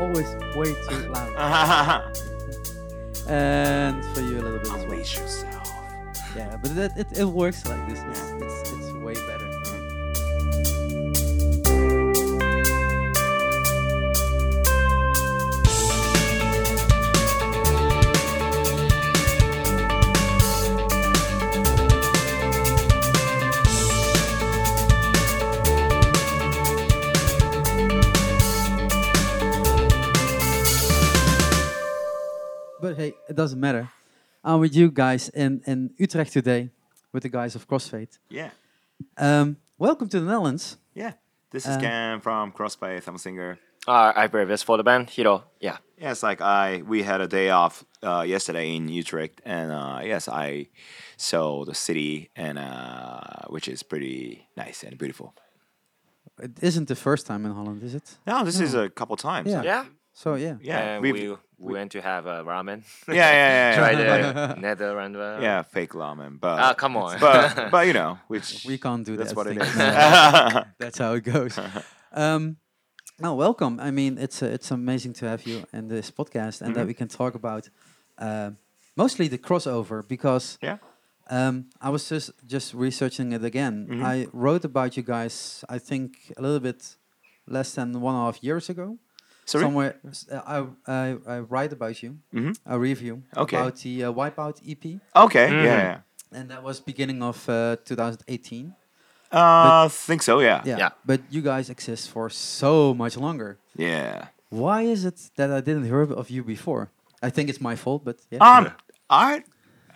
always way too loud. and for you a little bit as well. Unleash yourself. Yeah, but that, it, it works like this. It's, it's, it's way better. But hey, it doesn't matter. I'm with you guys in, in Utrecht today with the guys of Crossfaith. Yeah. Um, welcome to the Netherlands. Yeah. This is Uh, Cam from Crossfaith. I'm a singer. Uh, I play bass for the band, Hiro. Yeah. Yes, like I, we had a day off uh, yesterday in Utrecht, and uh, yes, I saw the city, and uh, which is pretty nice and beautiful. It isn't the first time in Holland, is it? No, this is a couple times. Yeah. Yeah. So yeah. Yeah, And we've- we, we went to have a ramen. yeah, yeah, yeah, Try yeah. the Netherlands. Uh, yeah, fake ramen, but Ah, come on. but but you know, which We can't do that's that. what it thing. is. No, That's how it goes. Um, no, welcome. I mean, it's uh, it's amazing to have you in this podcast and that Mhm. we can talk about uh, mostly the crossover because yeah. um, I was just just researching it again. Mhm. I wrote about you guys. I think a little bit less than one and a half years ago. Sorry. Somewhere uh, I, I I write about you Mhm. a review Okay. about the uh, Wipeout EP, Okay. Mhm. Yeah. yeah. and that was beginning of uh, 2018. Uh, think so. Yeah. Yeah. Yeah. But you guys exist for so much longer. Yeah. Why is it that I didn't hear of you before? I think it's my fault, but yeah. Um, I,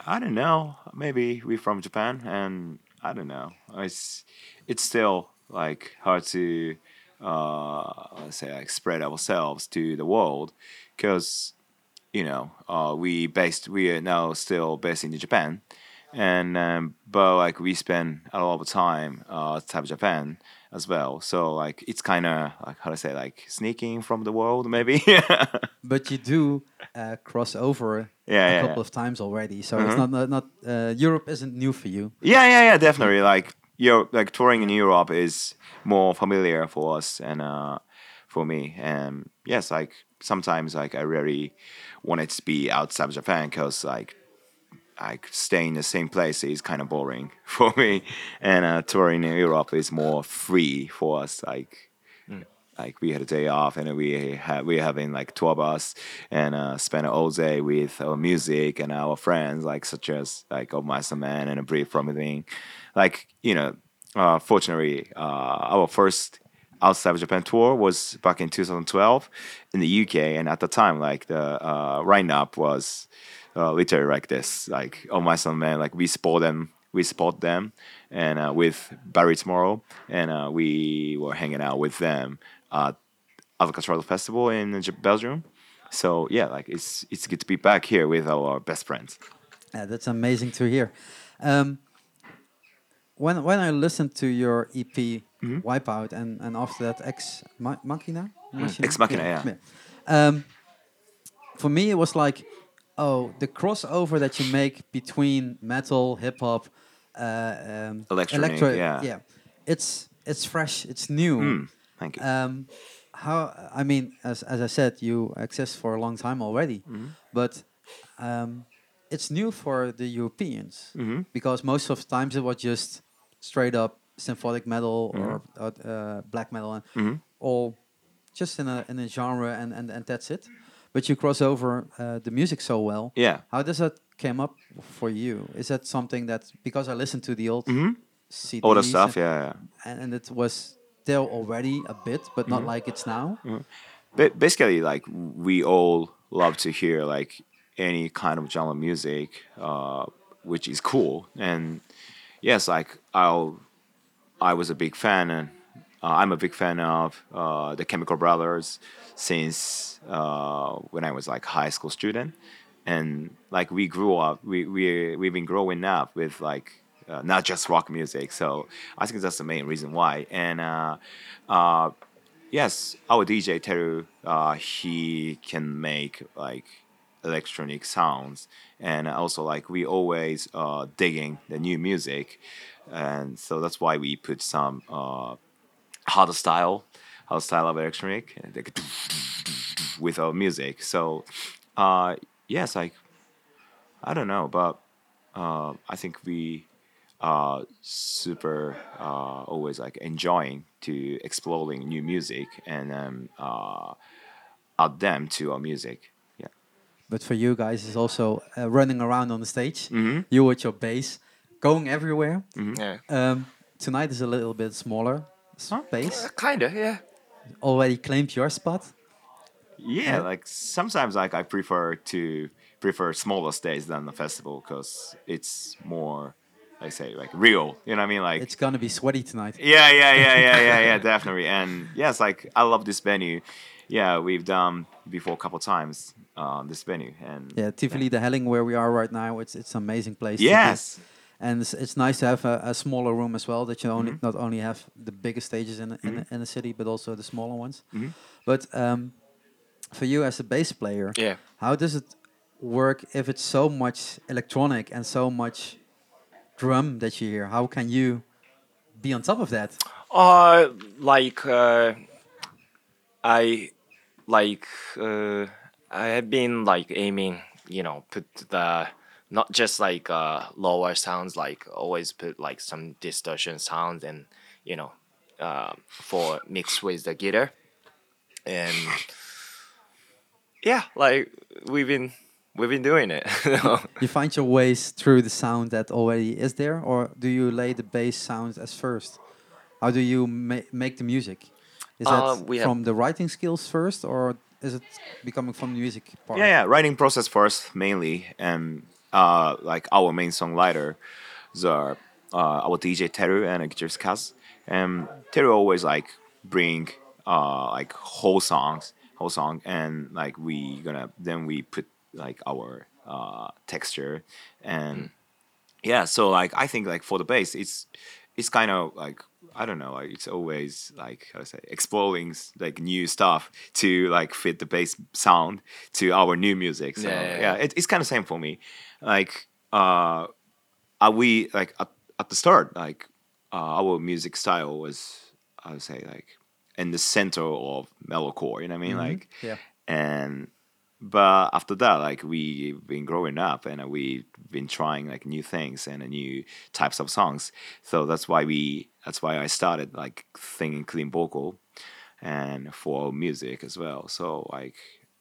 I don't know. Maybe we're from Japan, and I don't know. It's it's still like hard to, uh, let's say like spread ourselves to the world, because, you know, uh, we based we are now still based in Japan, and um, but like we spend a lot of time uh, outside of Japan as well. So like it's kind of like how to say like sneaking from the world maybe. but you do uh, cross over a yeah. couple of times already, so it's Mhm. not not, not uh, Europe isn't new for you. Yeah, yeah, yeah, definitely. Like you like touring in Europe is more familiar for us and uh, for me. And yes, like sometimes like I really wanted to be outside of Japan because like like staying in the same place is kind of boring for me. And uh, touring in Europe is more free for us. Like like we had a day off and we had we having like two of us and uh, spent all day with our music and our friends like such as like Old Master Man and a brief from within. Like you know uh, fortunately uh, our first outside of Japan tour was back in 2012 in the UK and at the time like the uh, lineup was uh, literally like this like Old Master Man like we support them we support them and uh, with Bury Tomorrow and uh, we were hanging out with them at Alcatraz Festival in Belgium. So yeah, like it's it's good to be back here with our best friends. Yeah, that's amazing to hear. Um, when when I listened to your EP Mhm. Wipeout and and after that Ex Ma- Machina, Machina? Ex Machina, yeah. Um, for me, it was like, oh, the crossover that you make between metal, hip hop, uh, um, Electronic, electro- yeah. yeah, it's it's fresh, it's new. Mm, thank you. Um, how I mean, as as I said, you exist for a long time already, Mhm. but um, it's new for the Europeans Mhm. because most of the times it was just straight up symphonic metal Mhm. or uh, black metal and Mhm. all just in a in a genre and and, and that's it. But you cross over uh, the music so well. Yeah. How does that came up for you? Is that something that because I listened to the old hmm CDs All the stuff. and, Yeah. yeah. and, and it was there already a bit, but Mm-hmm. not like it's now. But basically, like we all love to hear like any kind of genre music, uh, which is cool. And yes, like I'll, I was a big fan, and uh, I'm a big fan of uh, the Chemical Brothers since uh, when I was like high school student. And like we grew up, we we we've been growing up with like uh, not just rock music. So I think that's the main reason why. And uh, uh, yes, our DJ Teru, uh, he can make like electronic sounds, and also like we always uh, digging the new music, and so that's why we put some uh, harder style, harder style of electronic, like with our music. So, yes, like I don't know, but I think we are super uh, always like enjoying to exploring new music and um, uh, add them to our music. Yeah. But for you guys, it's also uh, running around on the stage. Mhm. You with your bass, going everywhere. Yeah. Um, tonight is a little bit smaller space. Uh, kinda, yeah. Already claimed your spot. Yeah, Yeah. like sometimes like I prefer to prefer smaller stages than the festival because it's more, I say, like real. You know what I mean? Like It's gonna be sweaty tonight. yeah, yeah, yeah, yeah, yeah, yeah, definitely. And yes, like I love this venue. Yeah, we've done before a couple times uh, this venue, and Yeah, Tivoli de Helling, where we are right now, it's it's an amazing place. yes, and it's, it's nice to have a, a smaller room as well. That you only Mm-hmm. not only have the biggest stages in the, in, the, in the city, but also the smaller ones. Mhm. But um, for you as a bass player, Yeah. how does it work if it's so much electronic and so much drum that you hear? How can you be on top of that? Uh, like uh, I like uh, I have been like aiming, you know, put the not just like uh lower sounds, like always put like some distortion sounds and you know, uh, for mix with the guitar, and yeah, like we've been we've been doing it. You find your ways through the sound that already is there, or do you lay the bass sounds as first? How do you ma- make the music? Is that Uh, we from the writing skills first, or is it becoming from the music part? yeah, yeah. Writing process first mainly, and uh, like our main songwriter, the uh, our DJ Teru and guitarist Kaz, and Teru always like bring uh like whole songs, whole song, and like we gonna then we put like our uh texture. And yeah so like i think like for the bass it's it's kind of like i don't know like it's always like how to say exploring like new stuff to like fit the bass sound to our new music. So Yeah, yeah, yeah, yeah. It, it's kind of same for me. Like uh are we like at, at the start like uh, our music style was i would say like in the center of metalcore you know what i mean? Like Yeah. and but after that like we've been growing up and we've been trying like new things and new types of songs. So that's why we that's why i started like thinking clean vocal and for music as well. So like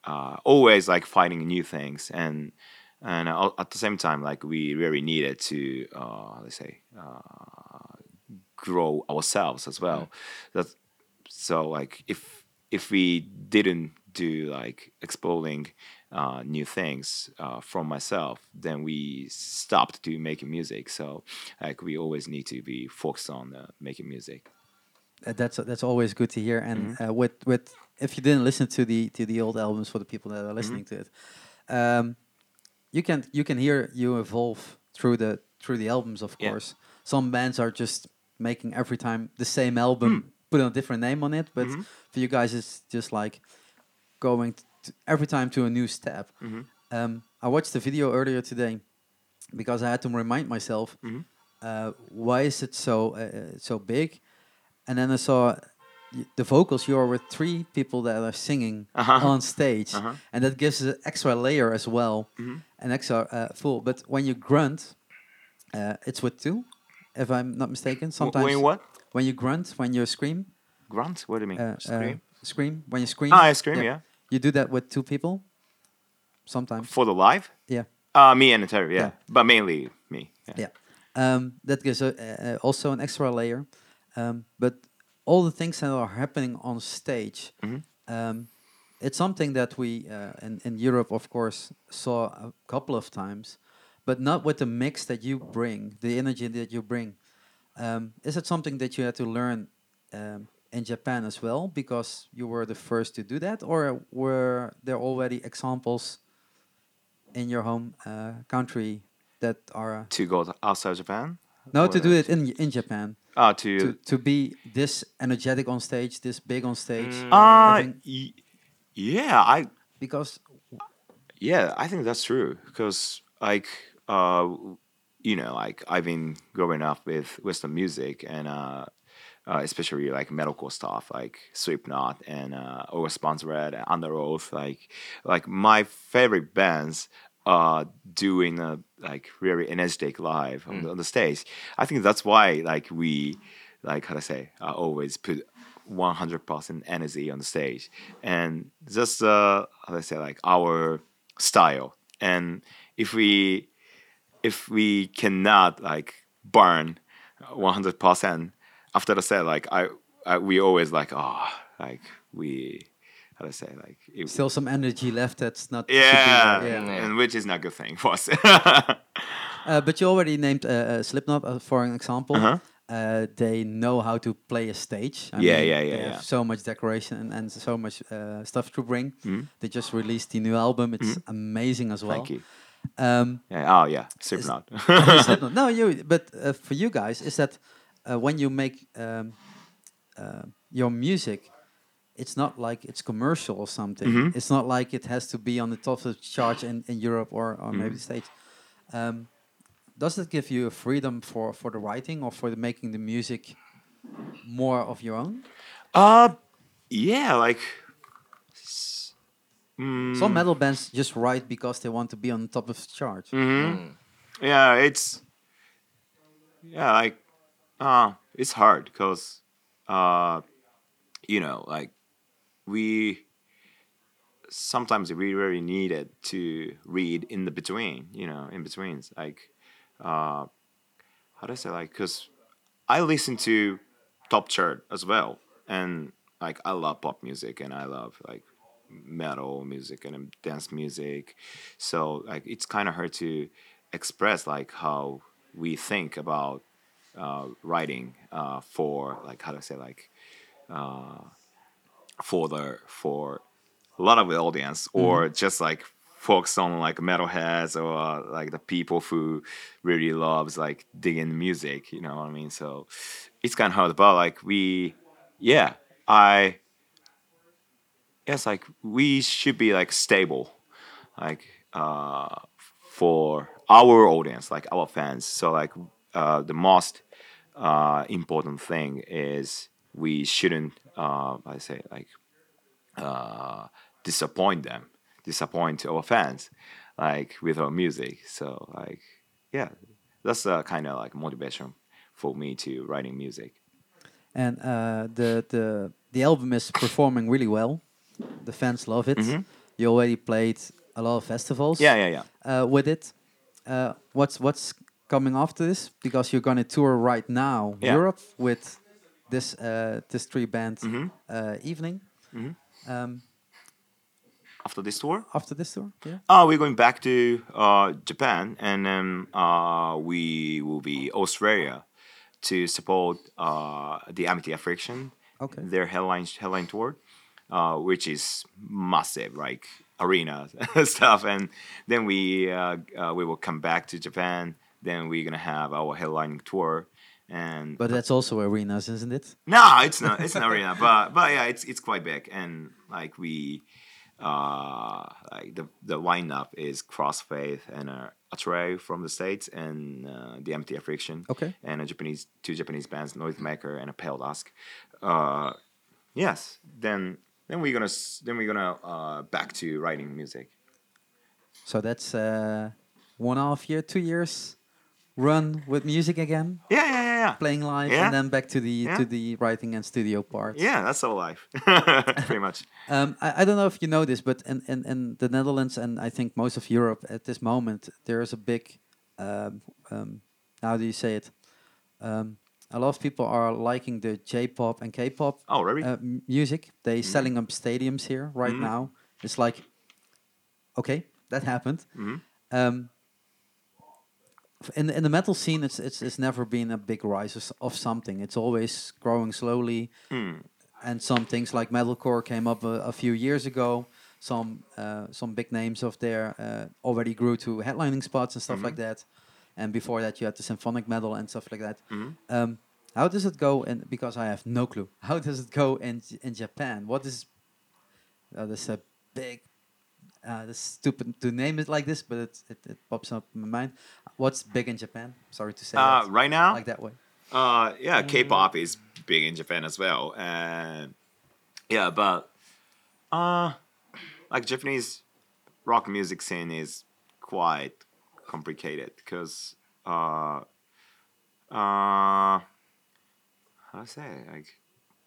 uh, always like finding new things and and at the same time like we really needed to uh, let's say uh, grow ourselves as well. That's so like if if we didn't do like exploring uh, new things uh, from myself then we stopped to making music so like we always need to be focused on uh, making music Uh, that's that's always good to hear. And Mm-hmm. uh, with with if you didn't listen to the to the old albums for the people that are listening to it, um, you can you can hear you evolve through the through the albums. Of Yeah. course, some bands are just making every time the same album, Hmm. putting a different name on it. But Mm-hmm. for you guys, it's just like going t every time to a new step. Mm-hmm. Um, I watched the video earlier today because I had to remind myself Mm-hmm. uh, why is it so uh, uh, so big, and then I saw the vocals. You are with three people that are singing Uh-huh. on stage, Uh-huh. and that gives an extra layer as well, Mhm. an extra uh, full. But when you grunt, uh, it's with two, if I'm not mistaken. Sometimes when what when you grunt, when you scream, grunt what do you mean uh, scream scream when you scream. ah i scream yeah. You do that with two people. Sometimes, for the live yeah. uh me and Teru, yeah. Yeah. but mainly me yeah. Yeah. Um, that gives a, uh, also an extra layer. Um, but all the things that are happening on stage, Mhm. um, it's something that we uh, in, in Europe, of course, saw a couple of times, but not with the mix that you bring, the energy that you bring. Um, is it something that you had to learn um, in Japan as well because you were the first to do that, or were there already examples in your home uh, country that are to go outside japan? No, to do it in in Japan, ah to, to to be this energetic on stage, this big on stage, Mm. uh y- yeah i because Yeah, I think that's true because like uh you know like I've been growing up with Western music and uh uh, especially like metalcore stuff like Slipknot and uh, August Burns Red, Underoath. Like like my favorite bands uh doing a like really energetic live on, the, on the stage. I think that's why like we like how to say uh, always put 100% energy on the stage and just uh how to say like our style and if we if we cannot like burn 100% after the set like i, I we always like oh like we how to say like it, Still some energy left that's not. should be yeah, there, yeah. and which is not a good thing for us Uh, but you already named uh, uh, Slipknot uh, for an example. Uh-huh. Uh, they know how to play a stage. I Yeah, mean, yeah, they yeah, have yeah. So much decoration and, and so much uh, stuff to bring. Mhm. They just released the new album. It's Mhm. amazing as well. thank you Um, yeah, oh yeah super not Slipknot. no, you. But uh, for you guys, is that uh, when you make um, uh, your music, it's not like it's commercial or something. Mhm. It's not like it has to be on the top of the charts in, in Europe or, or maybe Mhm. the States. Um, does it give you a freedom for, for the writing or for the making the music more of your own? uh yeah like mm, Some metal bands just write because they want to be on the top of the charts. mhm. Mm. yeah it's yeah like uh it's hard because uh you know like we sometimes we really needed to read in the between you know in betweens like uh how do i say like because i listen to top chart as well and like i love pop music and i love like metal music and um, dance music. So like it's kind of hard to express like how we think about uh, writing uh, for like how to say like uh, for the for a lot of the audience or just like folks on like metalheads or uh, like the people who really loves like digging music you know what i mean? So it's kind of hard but like we yeah i yes like we should be like stable like uh for our audience like our fans. So like uh the most uh important thing is we shouldn't uh i say like uh disappoint them disappoint our fans like with our music so like yeah that's uh, kind of like motivation for me to writing music And uh, the, the, the album is performing really well. The fans love it. Mhm. You already played a lot of festivals. yeah yeah yeah uh, with it. Uh, what's what's coming after this? Because you're going to tour right now Yeah. Europe with this uh, this three band Mhm. uh, evening. Mhm. Um, after this tour after this tour, yeah. Uh, we're going back to uh, Japan, and then uh, we will be Australia to support uh, the Amity Affliction, Okay. their headline headline tour, uh, which is massive, like arena stuff. And then we uh, uh, we will come back to Japan. Then we're gonna have our headlining tour, and But that's also arenas, isn't it? no, it's not. It's an arena, but but yeah, it's it's quite big, and like we, uh, like the the lineup is Crossfaith and uh, Atreyu from the states, and uh, the Amity Affliction, Okay. and a Japanese two Japanese bands, Noisemaker and a Pale Dusk. Uh, yes, then then we're gonna then we're gonna uh, back to writing music. So that's uh, one half year, two years run with music again, Yeah, yeah, yeah, yeah. playing live, Yeah. and then back to the Yeah. to the writing and studio part. Yeah, that's our life, pretty much. Um, I, I don't know if you know this, but in, in, in the Netherlands and I think most of Europe at this moment, there is a big, um, um, how do you say it? Um, a lot of people are liking the J-pop and K-pop Oh, really? uh, music. They selling up stadiums here right Mhm. now. It's like, okay, that happened. Mhm. Um, f- in in the metal scene, it's it's it's never been a big rise of, something. It's always growing slowly Hmm. and some things like metalcore came up a, a few years ago. Some uh, some big names of there uh, already grew to headlining spots and stuff like that. And before that, you had the symphonic metal and stuff like that. Mhm. Um, how does it go? And because I have no clue, how does it go in in Japan? What is uh, this a big? Uh, this stupid to name it like this, but it, it, it pops up in my mind. What's big in Japan? Sorry to say Uh, that, right now, like that way. Uh, yeah, K-pop is big in Japan as well, and yeah, but uh, like Japanese rock music scene is quite complicated because uh, uh, how do I say it? like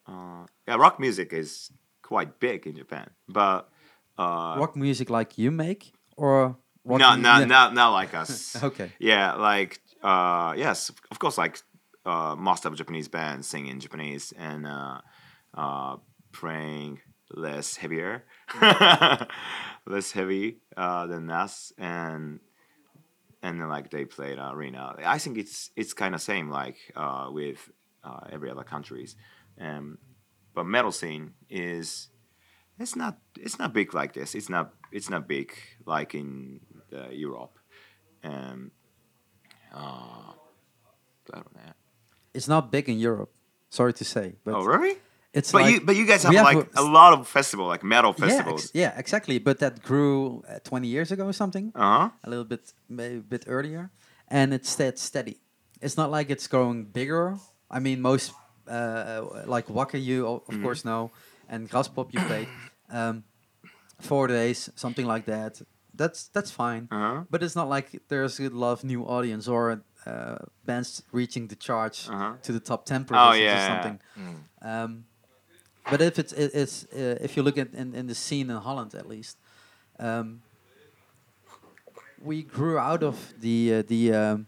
uh, yeah, rock music is quite big in Japan, but uh, rock music like you make or rock no, no, yeah. no, not like us. okay Yeah, like uh, yes, of course, like uh, most of Japanese bands sing in Japanese and uh, uh, playing less heavier, less heavy uh, than us, and and then like they played arena. I think it's it's kind of same like uh, with uh, every other countries, um, but metal scene is it's not it's not big like this. It's not it's not big like in uh, Europe. Um, uh, I don't know. it's not big in Europe sorry to say but oh really? it's But like you but you guys have, have like a- a lot of festival like metal yeah, festivals. ex- yeah exactly but that grew uh, 20 years ago or something Uh huh. a little bit maybe a bit earlier and it's stayed steady it's not like it's growing bigger i mean most uh, like Wacken you of Mhm. course know and graspop you played um, four days something like that that's that's fine Uh huh. but it's not like there's a lot of new audience or uh, bands reaching the charts Uh-huh. to the top 10 Oh, yeah. or something Mm. um, but if it's it, it's uh, if you look at in, in the scene in Holland at least, um, we grew out of the uh, the um,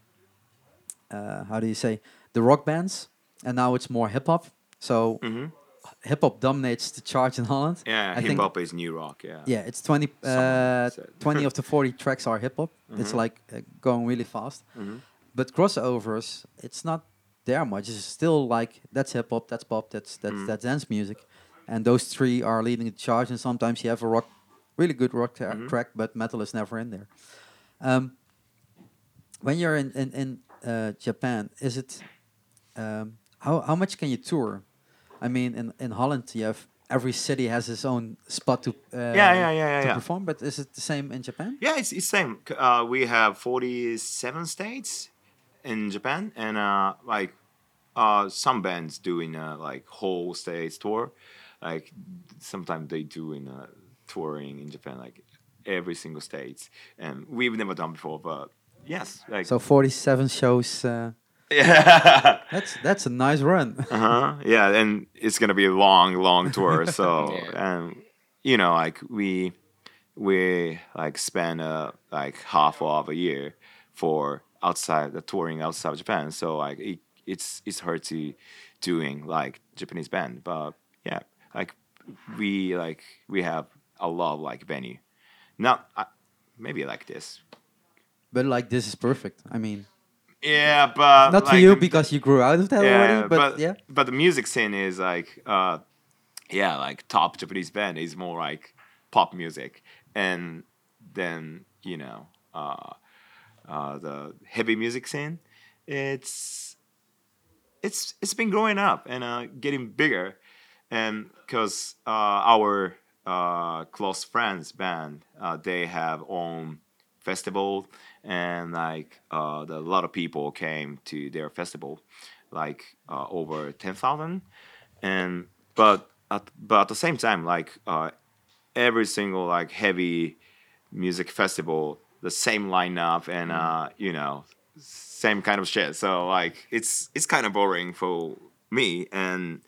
uh, how do you say the rock bands, and now it's more hip hop. So hmm hip hop dominates the chart in Holland. Yeah, I hip hop is new rock. Yeah. Yeah, it's 20, uh, 20 of the 40 tracks are hip hop. It's Mhm. like uh, going really fast. Mhm. But crossovers, it's not there much. It's still like that's hip hop, that's pop, that's that's Mm. that's dance music, and those three are leading the charge. And sometimes you have a rock, really good rock tra- Mhm. track, but metal is never in there. Um, when you're in in, in uh, Japan, is it um, how how much can you tour? I mean, in in Holland, you have every city has its own spot to uh, Yeah, yeah, yeah, yeah, to yeah. perform. But is it the same in Japan? Yeah, it's it's same. Uh, we have forty seven states in Japan, and uh, like uh, some bands doing uh, like whole states tour. Like sometimes they do in uh, touring in Japan, like every single states, and we've never done before. But yes, like So 47 shows. Uh, yeah. that's that's a nice run. uh-huh yeah and it's gonna be a long long tour so Yeah. and you know like we we like spend uh like half of a year for outside the touring outside of japan so like it, it's it's hard to doing like japanese band but yeah like we like we have a lot of like venue not uh, maybe like this but like this is perfect. I mean, yeah but not for you because you grew out of that already. But, yeah, but the music scene is like, uh, yeah, like top Japanese band is more like pop music, and then you know, uh, uh, the heavy music scene, it's it's it's been growing up and uh, getting bigger, and because uh, our uh, close friends band, uh, they have own festival and like uh, the, a lot of people came to their festival, like uh, over ten thousand, and but at, but at the same time, like uh, every single like heavy music festival, the same lineup and uh, you know same kind of shit. So like it's it's kind of boring for me, and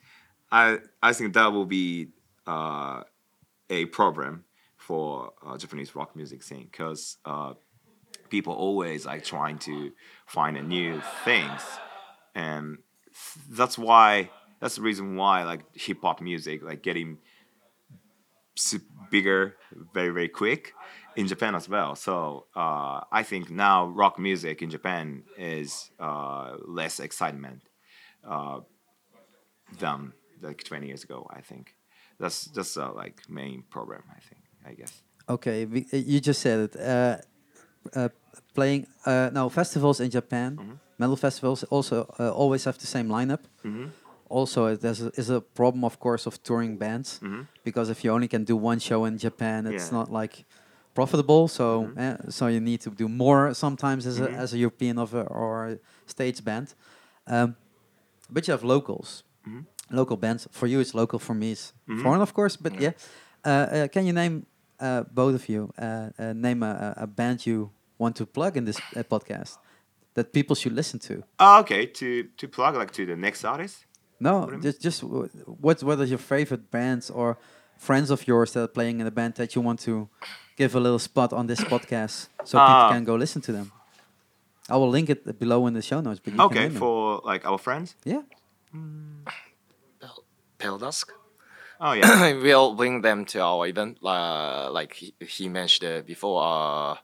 I I think that will be uh, a problem for uh, Japanese rock music scene because uh, people always like trying to find a new things, and that's why that's the reason why like hip hop music like getting bigger very very quick in Japan as well. So uh, I think now rock music in Japan is uh, less excitement uh, than like 20 years ago. I think that's that's uh, like main problem. I think I guess. okay. We, uh, you just said it. Uh, uh, playing uh, no festivals in Japan, Mhm. metal festivals also uh, always have the same lineup. Mm-hmm. Also, there's a, is a problem, of course, of touring bands Mhm. because if you only can do one show in Japan, it's Yeah. not like profitable. So, Mhm. eh, so you need to do more sometimes as a as a European of a, or a States band. Um, but you have locals, Mhm. local bands. For you, it's local. For me, it's foreign, of course. But Yeah. yeah, uh, uh, can you name uh, both of you? Uh, uh, name a, a- a band you want to plug in this uh, podcast that people should listen to. Oh, okay, to to plug like to the next artist. No, What do you just just what what are your favorite bands or friends of yours that are playing in a band that you want to give a little spot on this podcast so Ah. people can go listen to them. I will link it below in the show notes. But you can Okay, them. for like our friends. yeah. Pale Dusk. Oh yeah. we'll bring them to our event, uh, like he, he mentioned before, uh,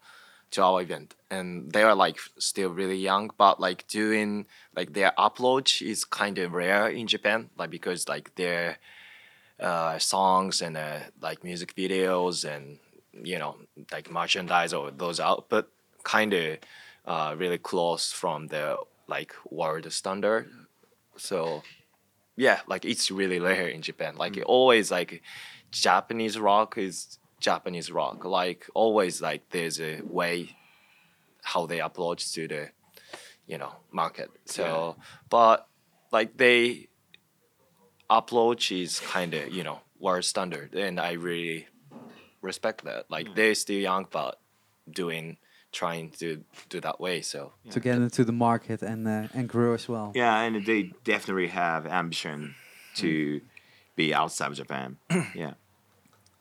to our event, and they are like still really young, but like doing like their upload is kind of rare in Japan, like because like their uh, songs and uh, like music videos and you know like merchandise or those output kind of uh, really close from the like world standard, so yeah, like it's really rare in Japan. Like it always like Japanese rock is Japanese rock. Like always like there's a way how they approach to the you know market. So but like they approach is kind of you know world standard, and I really respect that. Like mm. they're still young, but doing trying to do that way. So To get into the market and uh, and grow as well. yeah, and they definitely have ambition to be outside of Japan. yeah,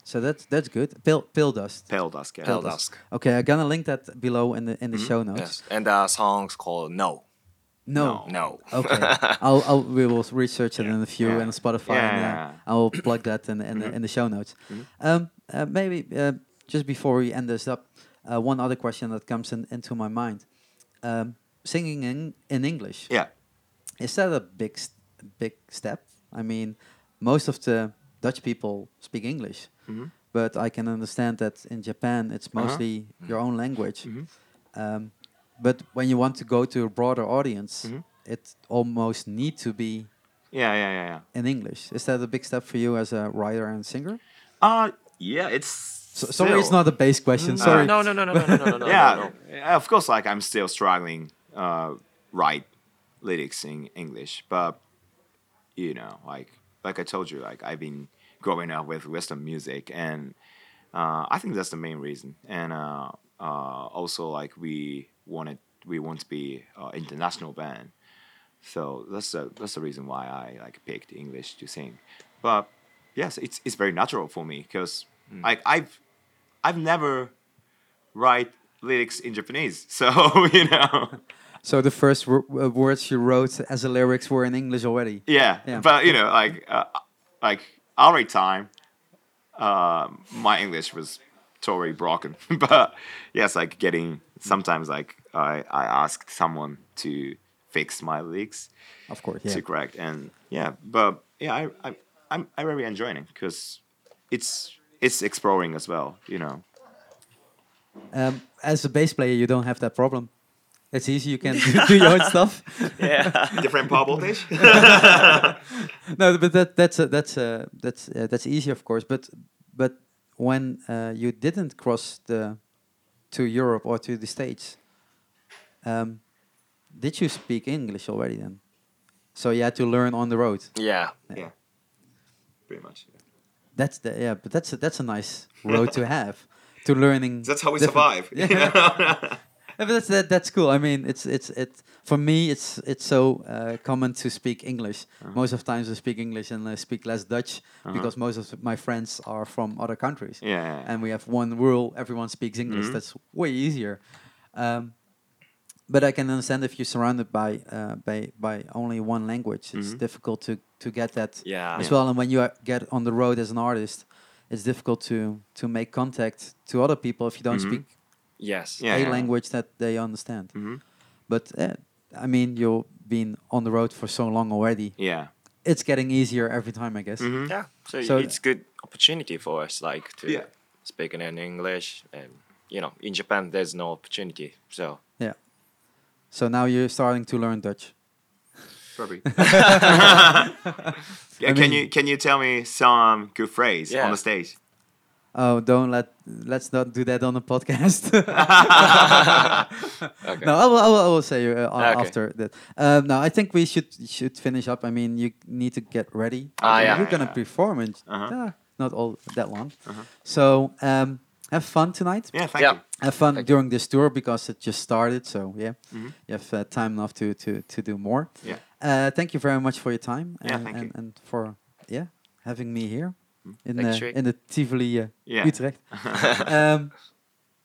So that's that's good. Pill pill dust. Pale Dusk. Yeah. Pale Dust. Dusk. Okay, I'm gonna link that below in the in the show notes. Yes, and the song's called No. No. No. Okay, I'll, I'll we will research it in a few Yeah. and Spotify. Yeah, and, uh, yeah, yeah. I will plug that in in, the, in the show notes. Um, uh, maybe uh, just before we end this up, uh, one other question that comes in, into my mind: um, singing in in English Yeah. is that a big big step? I mean, most of the Dutch people speak English, Mhm. but I can understand that in Japan it's Uh-huh. mostly your own language. Mhm. Um, but when you want to go to a broader audience, Mhm. it almost need to be Yeah, yeah, yeah, yeah. in English. Is that a big step for you as a writer and singer? Uh yeah, it's. So, sorry, it's not a base question. Mm, sorry. No, no, no, no, no, no, no, no. yeah, no, no. of course. Like I'm still struggling uh, write lyrics in English, but you know, like like I told you, like I've been growing up with Western music, and uh, I think that's the main reason. And uh, uh, also, like we wanted, we want to be uh, international band, so that's the that's the reason why I like picked English to sing. But yes, it's it's very natural for me because like I've I've never write lyrics in Japanese. So you know, So the first uh, words you wrote as the lyrics were in English already. yeah. Yeah. But you know, like uh, like our time, um, my English was totally broken. but yes, like getting sometimes like I I asked someone to fix my lyrics Of course, yeah. to correct and yeah. But yeah, I I I'm I'm really enjoying it because it's it's exploring as well. You know. Um, as a bass player, you don't have that problem. It's easy. You can do, do your own stuff. Yeah. Different power voltage. no, but that that's uh, that's uh, that's uh, that's easy, of course. But but when uh, you didn't cross the to Europe or to the States, um, did you speak English already then? So you had to learn on the road. Yeah. yeah. Pretty much. yeah. That's the yeah, but that's a, that's a nice road to have to learning. That's how we different- survive. Yeah. Yeah, but that's that, that's cool. I mean, it's it's it for me. It's it's so uh, common to speak English. Most of the times I speak English and I speak less Dutch because most of my friends are from other countries. Yeah, yeah, yeah. and we have one rule: everyone speaks English. Mhm. That's way easier. Um, but I can understand if you're surrounded by uh, by by only one language, it's Mhm. difficult to to get that Yeah. as Yeah. well. And when you are- get on the road as an artist, it's difficult to to make contact to other people if you don't Mhm. speak Yes. Yeah, a yeah. language that they understand. Mhm. But uh, I mean, you've been on the road for so long already. Yeah. It's getting easier every time, I guess. Mhm. Yeah. So, So- it's good opportunity for us, like to Yeah. speak in English, and you know, in Japan there's no opportunity. So yeah, So now you're starting to learn Dutch. Probably. I yeah, can mean- you can you tell me some good phrase Yeah. on the stage? Oh, don't let let's not do that on the podcast. Okay. No, I will, I will, I will say uh, Okay. after that. Um, no, I think we should should finish up. I mean, you need to get ready. Ah, yeah. You're gonna Yeah. perform in Uh-huh. uh, not all that long. Uh-huh. So um, have fun tonight. Yeah, thank Yeah. you. Have fun Thank you. during this tour because it just started. So yeah, Mhm. you have uh, time enough to to to do more. Yeah. Uh, thank you very much for your time. Yeah, and, thank and, you. and for yeah having me here in Thanks, the Rick. in the Tivoli uh, Yeah. Utrecht. um,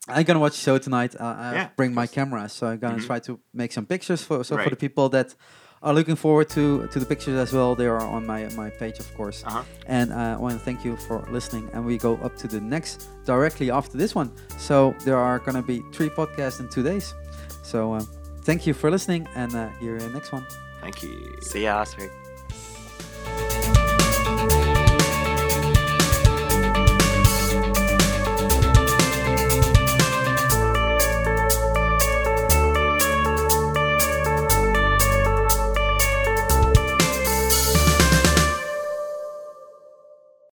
I'm gonna watch the show tonight. Uh, I Yeah, bring my camera, so I'm gonna Mhm. try to make some pictures for so for the people that are looking forward to to the pictures as well. They are on my my page, of course. Uh-huh. And uh, I want to thank you for listening. And we go up to the next directly after this one. So there are gonna be three podcasts in two days. So uh, thank you for listening, and uh, hear you next one. Thank you. See ya, Astrid.